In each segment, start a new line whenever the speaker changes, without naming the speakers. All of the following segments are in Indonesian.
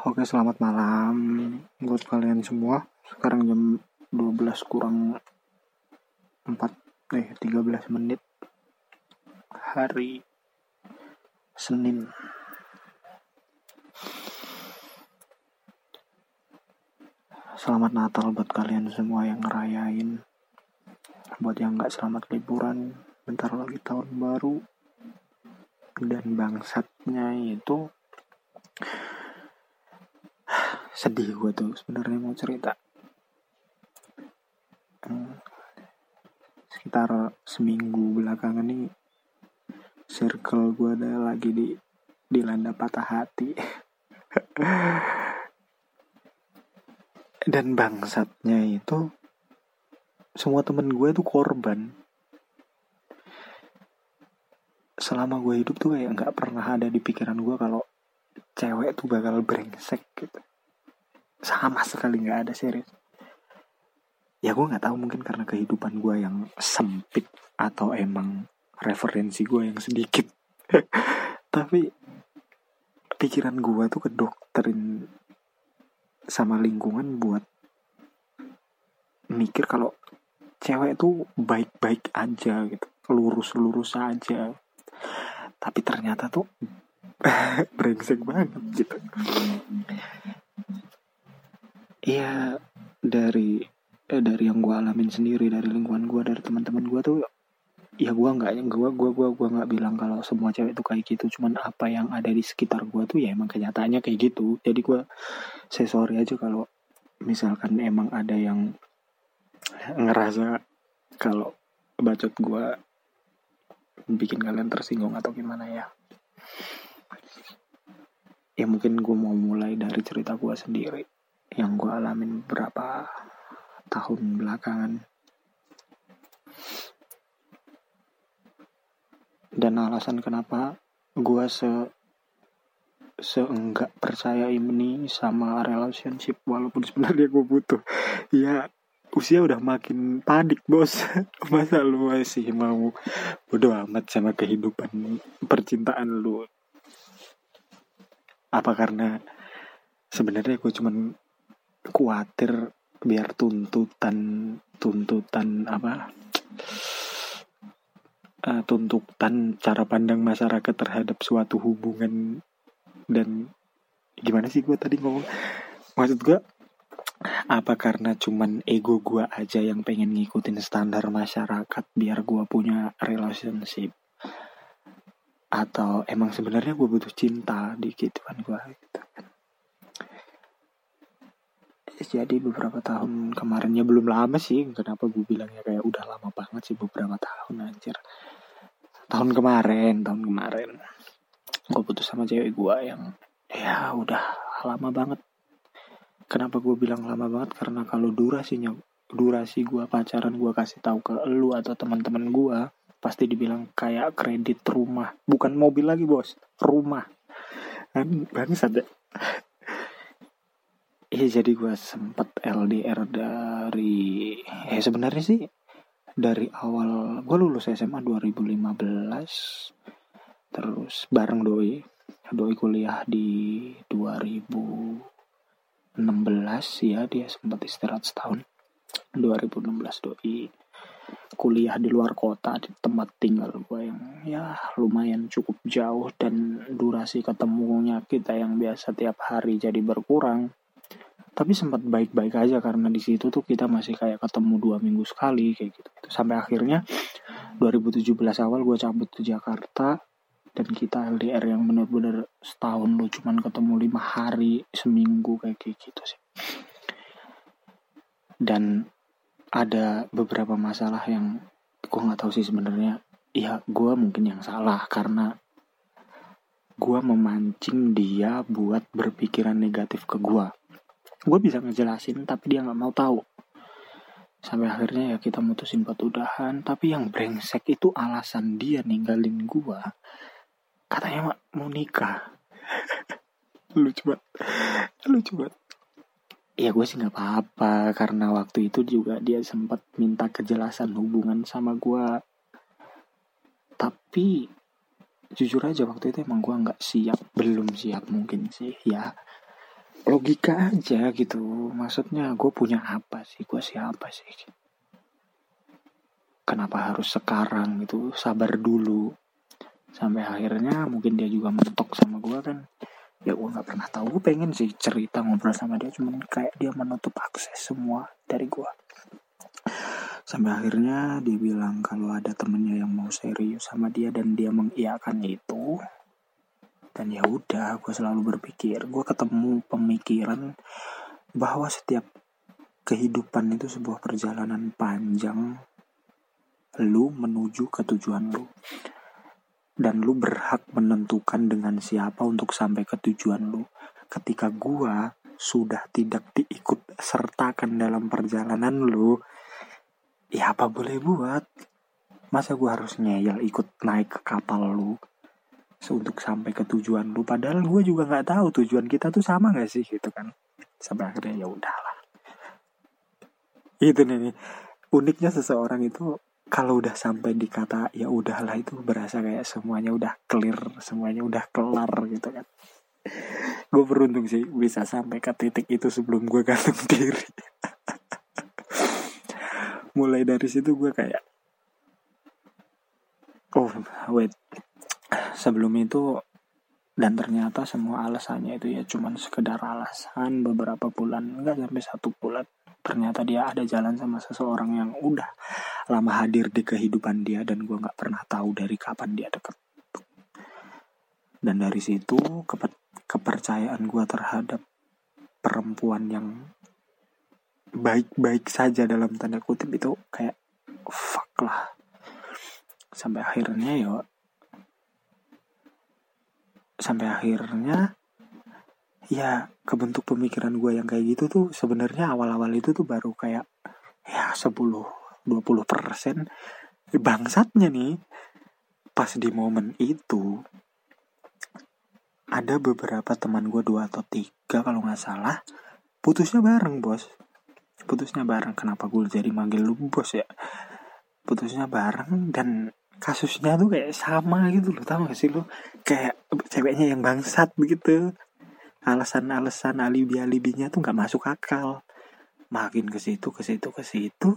Oke selamat malam buat kalian semua. Sekarang jam 12 kurang 4 eh 13 menit Hari Senin. Selamat Natal buat kalian semua yang ngerayain. Buat yang gak selamat liburan Bentar lagi tahun baru. Dan bangsatnya itu sedih gue tuh sebenarnya mau cerita. Hmm, sekitar seminggu belakangan nih circle gue ada lagi di dilanda patah hati. Dan bangsatnya itu semua temen gue tuh korban. Selama gue hidup tuh kayak nggak pernah ada di pikiran gue kalau cewek tuh bakal brengsek gitu sama sekali nggak ada serius. Ya gue nggak tahu mungkin karena kehidupan gue yang sempit atau emang referensi gue yang sedikit. Tapi pikiran gue tuh kedokterin sama lingkungan buat mikir kalau cewek tuh baik-baik aja gitu lurus-lurus aja. Tapi ternyata tuh brengsek banget gitu Iya dari eh, dari yang gue alamin sendiri dari lingkungan gue dari teman-teman gue tuh ya gue nggak gue gue gue gue nggak bilang kalau semua cewek itu kayak gitu. Cuman apa yang ada di sekitar gue tuh ya emang kenyataannya kayak gitu. Jadi gue saya sorry aja kalau misalkan emang ada yang ngerasa kalau bacot gue bikin kalian tersinggung atau gimana ya. Ya mungkin gue mau mulai dari cerita gue sendiri yang gue alamin beberapa tahun belakangan. Dan alasan kenapa gue se seenggak percaya ini sama relationship walaupun sebenarnya gue butuh. Ya usia udah makin panik bos. Masa lu masih mau bodo amat sama kehidupan percintaan lu? Apa karena sebenarnya gue cuman khawatir biar tuntutan tuntutan apa? Uh, tuntutan cara pandang masyarakat terhadap suatu hubungan dan gimana sih gue tadi ngomong? Maksud gue apa karena cuman ego gue aja yang pengen ngikutin standar masyarakat biar gue punya relationship? Atau emang sebenarnya gue butuh cinta di kehidupan gue gitu kan jadi beberapa tahun kemarinnya belum lama sih kenapa gue bilangnya kayak udah lama banget sih beberapa tahun anjir. Tahun kemarin tahun kemarin gue putus sama cewek gue yang ya udah lama banget. Kenapa gue bilang lama banget? Karena kalau durasinya durasi gue pacaran gue kasih tahu ke lu atau teman-teman gue pasti dibilang kayak kredit rumah. Bukan mobil lagi bos rumah. Kan bangsat ya Iya jadi gue sempet LDR dari ya sebenarnya sih dari awal gue lulus SMA 2015 terus bareng doi doi kuliah di 2016 ya dia sempat istirahat setahun. 2016 doi kuliah di luar kota di tempat tinggal gue yang ya lumayan cukup jauh dan durasi ketemunya kita yang biasa tiap hari jadi berkurang tapi sempat baik-baik aja karena di situ tuh kita masih kayak ketemu dua minggu sekali kayak gitu, sampai akhirnya 2017 awal gue cabut ke Jakarta dan kita LDR yang bener-bener setahun lu cuman ketemu lima hari seminggu kayak gitu sih. Dan ada beberapa masalah yang gue nggak tahu sih sebenarnya. Ya gue mungkin yang salah karena gue memancing dia buat berpikiran negatif ke gue gue bisa ngejelasin tapi dia nggak mau tahu. Sampai akhirnya ya kita mutusin buat udahan. Tapi yang brengsek itu alasan dia ninggalin gue katanya mau nikah. Lucu banget. Lucu banget. Ya gue sih nggak apa-apa karena waktu itu juga dia sempat minta kejelasan hubungan sama gue tapi jujur aja waktu itu emang gue nggak siap. Belum siap mungkin sih ya logika aja gitu. Maksudnya gue punya apa sih? Gue siapa sih? Kenapa harus sekarang gitu? Sabar dulu. Sampai akhirnya mungkin dia juga mentok sama gue kan. Ya gue nggak pernah tahu. Gue pengen sih cerita ngobrol sama dia. Cuman kayak dia menutup akses semua dari gue sampai akhirnya dia bilang kalau ada temennya yang mau serius sama dia dan dia mengiyakan itu dan ya udah gue selalu berpikir gue ketemu pemikiran bahwa setiap kehidupan itu sebuah perjalanan panjang lu menuju ke tujuan lu dan lu berhak menentukan dengan siapa untuk sampai ke tujuan lu. Ketika gua sudah tidak diikut sertakan dalam perjalanan lu, ya apa boleh buat? Masa gua harus ngeyel ikut naik ke kapal lu untuk sampai ke tujuan lu? Padahal gua juga nggak tahu tujuan kita tuh sama gak sih gitu kan? Sampai akhirnya ya udahlah. Itu nih, uniknya seseorang itu kalau udah sampai di kata ya udahlah itu berasa kayak semuanya udah clear semuanya udah kelar gitu kan gue beruntung sih bisa sampai ke titik itu sebelum gue gantung diri mulai dari situ gue kayak oh wait sebelum itu dan ternyata semua alasannya itu ya cuman sekedar alasan beberapa bulan enggak sampai satu bulan ternyata dia ada jalan sama seseorang yang udah lama hadir di kehidupan dia dan gue nggak pernah tahu dari kapan dia deket. Dan dari situ keper kepercayaan gue terhadap perempuan yang baik-baik saja dalam tanda kutip itu kayak fuck lah. Sampai akhirnya ya sampai akhirnya ya kebentuk pemikiran gue yang kayak gitu tuh sebenarnya awal-awal itu tuh baru kayak ya 10 20 persen bangsatnya nih. Pas di momen itu ada beberapa teman gue dua atau tiga kalau nggak salah putusnya bareng bos. Putusnya bareng kenapa gue jadi manggil lu bos ya? Putusnya bareng dan kasusnya tuh kayak sama gitu loh tau gak sih lu? Kayak ceweknya yang bangsat begitu. Alasan-alasan alibi-alibinya tuh nggak masuk akal. Makin ke situ ke situ ke situ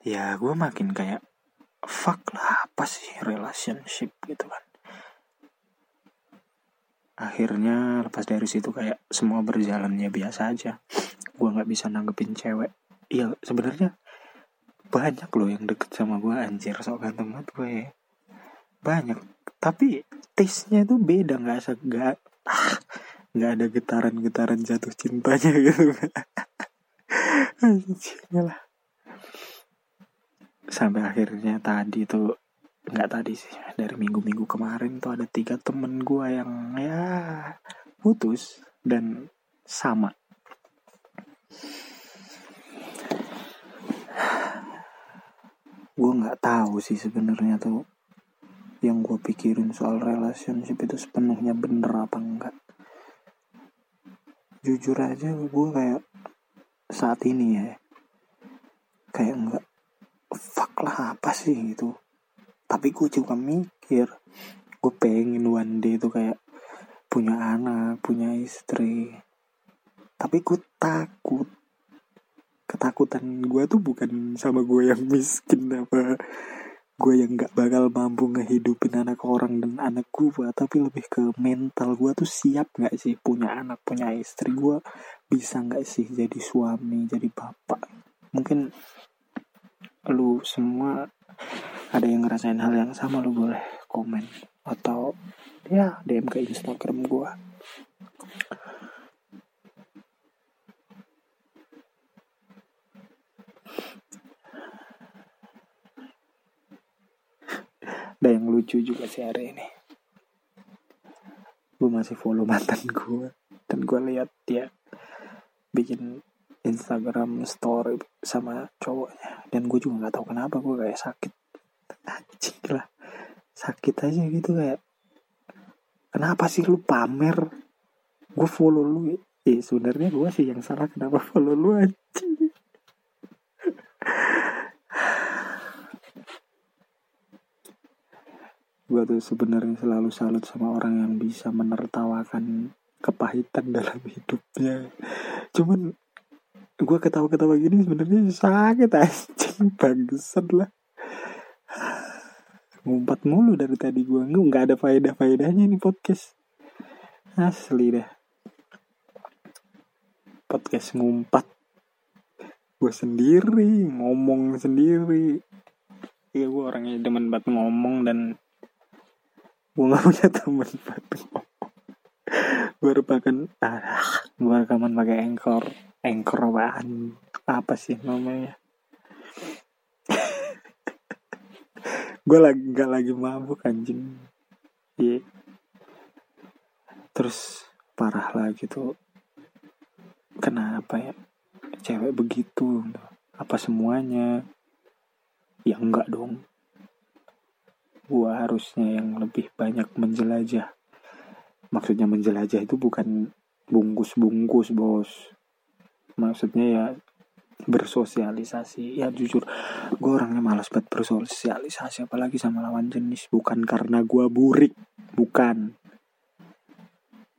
ya gue makin kayak fuck lah apa sih relationship? gitu kan. Akhirnya lepas dari situ kayak semua berjalannya biasa aja. Gue nggak bisa nanggepin cewek. Iya sebenarnya banyak loh yang deket sama gue anjir. Sok ganteng banget gue ya. Banyak. Tapi taste nya tuh beda. Nggak segak ah, nggak ada getaran-getaran jatuh cintanya gitu. Lah. Sampai akhirnya tadi tuh nggak tadi sih dari minggu-minggu kemarin tuh ada tiga temen gue yang ya putus dan sama gue nggak tahu sih sebenarnya tuh yang gue pikirin soal relationship itu sepenuhnya bener apa enggak. Jujur aja gue kayak saat ini ya kayak enggak fuck lah apa sih gitu? Tapi gue juga mikir gue pengen one day itu kayak punya anak punya istri. Tapi gue takut ketakutan gue tuh bukan sama gue yang miskin apa gue yang gak bakal mampu ngehidupin anak orang dan anak gue tapi lebih ke mental gue tuh siap gak sih punya anak punya istri? Gue bisa gak sih jadi suami jadi bapak? Mungkin lu semua ada yang ngerasain hal yang sama lu boleh komen atau ya DM ke Instagram gue ada yang lucu juga sih hari ini. Gue masih follow mantan gue dan gue lihat dia bikin Instagram story sama cowoknya. Dan gue juga nggak tahu kenapa gue kayak sakit. Anjing lah. Sakit aja gitu kayak kenapa sih lu pamer? Gue follow lu eh sebenarnya gue sih yang salah kenapa follow lu anjing gue tuh sebenarnya selalu salut sama orang yang bisa menertawakan kepahitan dalam hidupnya. Cuman gue ketawa-ketawa gini sebenarnya sakit anjing bangsat lah. Ngumpat mulu dari tadi gue nggak ada faedah faedahnya nih podcast. Asli dah podcast ngumpat gue sendiri ngomong sendiri. Ya gue orangnya demen banget ngomong dan gue gak punya temen. Gue rekaman ah gue rekaman pakai anchor. Anchor apaan? Apa sih namanya? Gue lagi gak lagi mabuk anjing. Iya. Yeah. terus parah lagi tuh. Kenapa ya? Cewek begitu. Apa semuanya? Ya enggak dong gua harusnya yang lebih banyak menjelajah. Maksudnya menjelajah itu bukan bungkus-bungkus bos. Maksudnya ya bersosialisasi. Ya jujur gue orangnya malas banget bersosialisasi apalagi sama lawan jenis. Bukan karena gue burik bukan.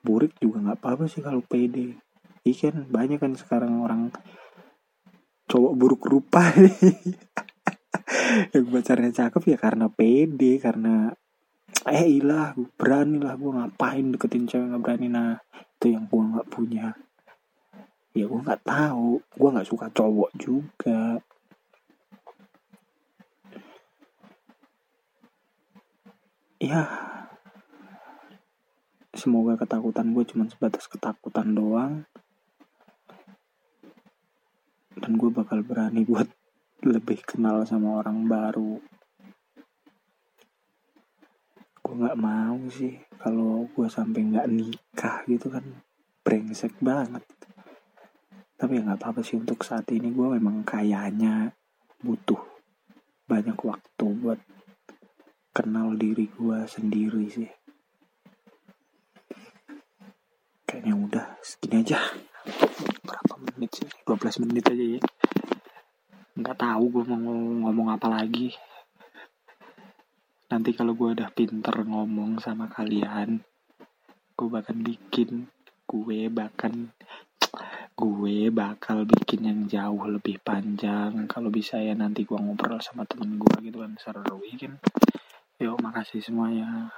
Burik juga nggak apa-apa sih kalau pede. Ikan banyak kan sekarang orang cowok buruk rupa yang pacarnya cakep ya karena pede karena eh ilah berani lah gue ngapain deketin cewek nggak berani. Nah itu yang gue nggak punya. Ya gue nggak tahu gue nggak suka cowok juga. Ya semoga ketakutan gue cuma sebatas ketakutan doang. Dan gue bakal berani buat lebih kenal sama orang baru. Gue nggak mau sih kalau gue sampai nggak nikah gitu kan. Brengsek banget. Tapi ya nggak apa-apa sih untuk saat ini gue memang kayaknya butuh banyak waktu buat kenal diri gue sendiri sih. Kayaknya udah segini aja. Berapa menit sih? 12 menit aja ya nggak tahu gue mau ngomong apa lagi. Nanti kalau gue udah pinter ngomong sama kalian gue bakal bikin gue bahkan gue bakal bikin yang jauh lebih panjang. Kalau bisa ya nanti gue ngobrol sama temen gue gitu kan seru kan? Yuk makasih semuanya